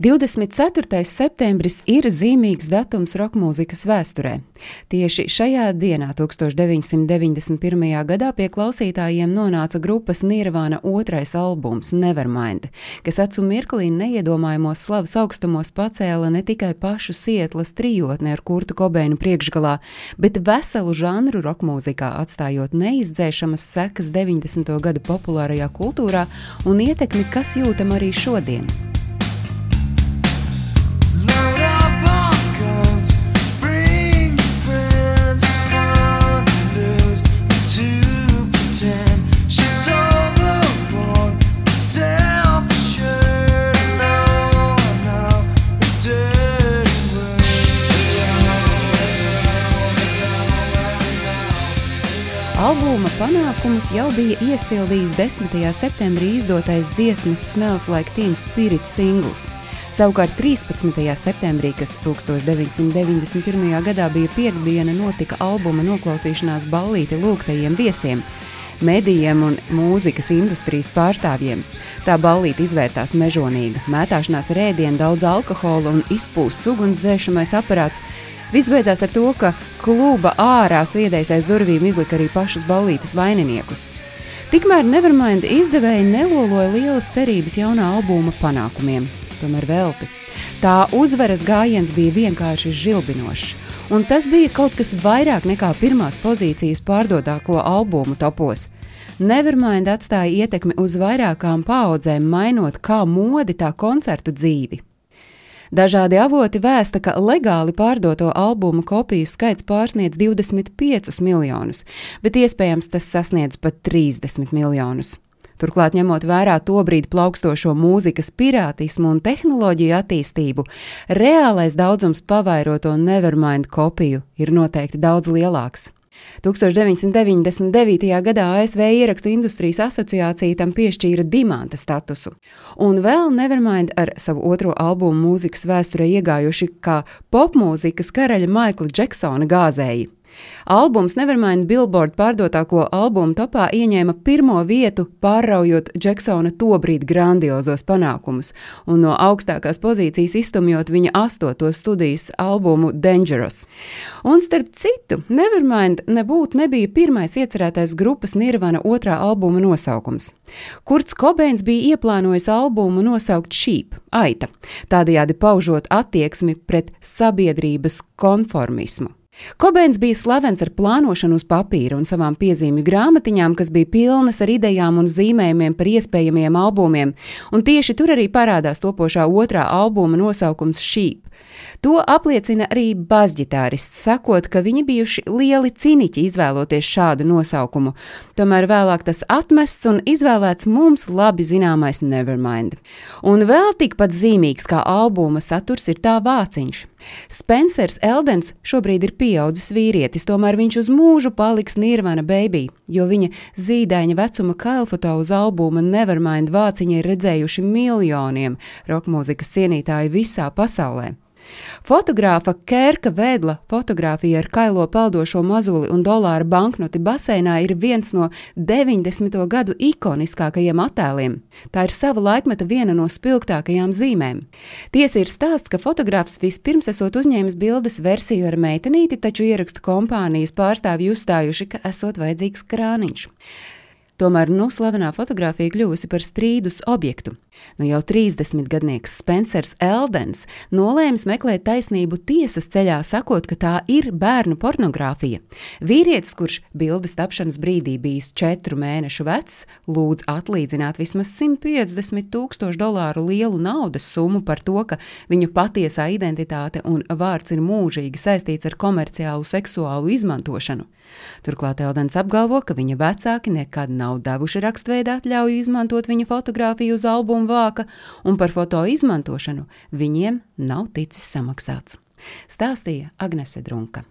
24. septembris ir zīmīgs datums roka mūzikas vēsturē. Tieši šajā dienā, 1991. gadā, pie klausītājiem nonāca grupas Nirvana otrais albums Nevermind, kas acu mirklī neiedomājamos slavas augstumos pacēla ne tikai pašu Sietlas trijotni ar Kurtu Kobeinu priekšgalā, bet veselu žanru roka mūzikā, atstājot neizdzēšamas sekas 90. gadu populārajā kultūrā un ietekmi, kas jūtam arī šodien. Albuma panākumus jau bija iesildījis 10. septembrī izdotais dziesmas Smells Like Teen Spirit singls. Savukārt 13. septembrī, kas 1991. gadā bija piekdiena, notika albuma noklausīšanās ballīte lūgtajiem viesiem, medijiem un mūzikas industrijas pārstāvjiem. Tā ballīte izvērtās mežonīga, mētāšanās ar ēdienu, daudz alkohola un izpūsts ugunsdzēšamais aparāts. Viss beidzās ar to, ka kluba ārā sviedējs aiz durvīm izlika arī pašus ballītes vaininiekus. Tikmēr Nevermind izdevēji neloloja lielas cerības jaunā albuma panākumiem, tomēr velti. Tā uzvaras gājiens bija vienkārši žilbinošs, un tas bija kaut kas vairāk nekā pirmās pozīcijas pārdotāko albumu topos. Nevermind atstāja ietekmi uz vairākām paudzēm, mainot kā modi, tā koncertu dzīvi. Dažādi avoti vēsta, ka legāli pārdoto albumu kopiju skaits pārsniedz 25 miljonus, bet iespējams tas sasniedz pat 30 miljonus. Turklāt, ņemot vērā to brīdi plaukstošo mūzikas pirātismu un tehnoloģiju attīstību, reālais daudzums pavairoto Nevermind kopiju ir noteikti daudz lielāks. 1999. gadā ASV ierakstu industrijas asociācija tam piešķīra dimanta statusu. Un vēl Nevermind ar savu otro albumu mūzikas vēsturē iegājuši kā popmūzikas karaļa Maikla Džeksona gāzēji. Albums Nevermind Billboard pārdotāko albumu topā ieņēma pirmo vietu, pārraujot Džeksona tobrīd grandiozos panākumus, un no augstākās pozīcijas iztumjot viņa astoto studijas albumu Dangerous. Un starp citu, Nevermind nebūtu nebija pirmais iecerētais grupas Nirvana otrā albuma nosaukums. Kurts Kobeins bija ieplānojis albumu nosaukt Sheep, aita, tādējādi paužot attieksmi pret sabiedrības konformismu. Kobeins bija slavens ar plānošanu uz papīra un savām piezīmju grāmatiņām, kas bija pilnas ar idejām un zīmējumiem par iespējamiem albumiem, un tieši tur arī parādās topošā otrā albuma nosaukums Sheep. To apliecina arī basģitārists, sakot, ka viņi bijuši lieli ciniķi izvēloties šādu nosaukumu. Tomēr vēlāk tas atmests un izvēlēts mums labi zināmais Nevermind. Un vēl tikpat zīmīgs kā albuma saturs ir tā vāciņš. Spencers Eldens šobrīd ir pieaudzis vīrietis, tomēr viņš uz mūžu paliks Nirvana baby, jo viņa zīdaiņa vecuma kailfoto uz albuma Nevermind vāciņa ir redzējuši miljoniem rokmūzikas cienītāju visā pasaulē. Fotogrāfa Kērka Vēdla fotografija ar kailo peldošo mazuli un dolāra banknoti baseinā ir viens no 90. gadu ikoniskākajiem attēliem. Tā ir sava laikmeta viena no spilgtākajām zīmēm. Tiesa ir stāsts, ka fotogrāfs vispirms esot uzņēmis bildes versiju ar meitenīti, taču ierakstu kompānijas pārstāvji uzstājuši, ka esot vajadzīgs krāniņš. Tomēr nu slavenā fotografija kļuvusi par strīdus objektu. Nu jau 30-gadnieks Spencers Eldens nolēma meklēt taisnību tiesas ceļā, sakot, ka tā ir bērnu pornogrāfija. Vīrietis, kurš bildes tapšanas brīdī bijis četru mēnešu vecs, lūdz atlīdzināt vismaz 150 tūkstošu dolāru lielu naudas summu par to, ka viņa patiesā identitāte un vārds ir mūžīgi saistīts ar komerciālu seksuālu izmantošanu. Turklāt Eldens apgalvo, ka viņa vecāki nekad nav devuši rakstveidā atļauju izmantot viņa fotografiju uz albumu vāka, un par foto izmantošanu viņiem nav ticis samaksāts. Stāstīja Agnese Drunka.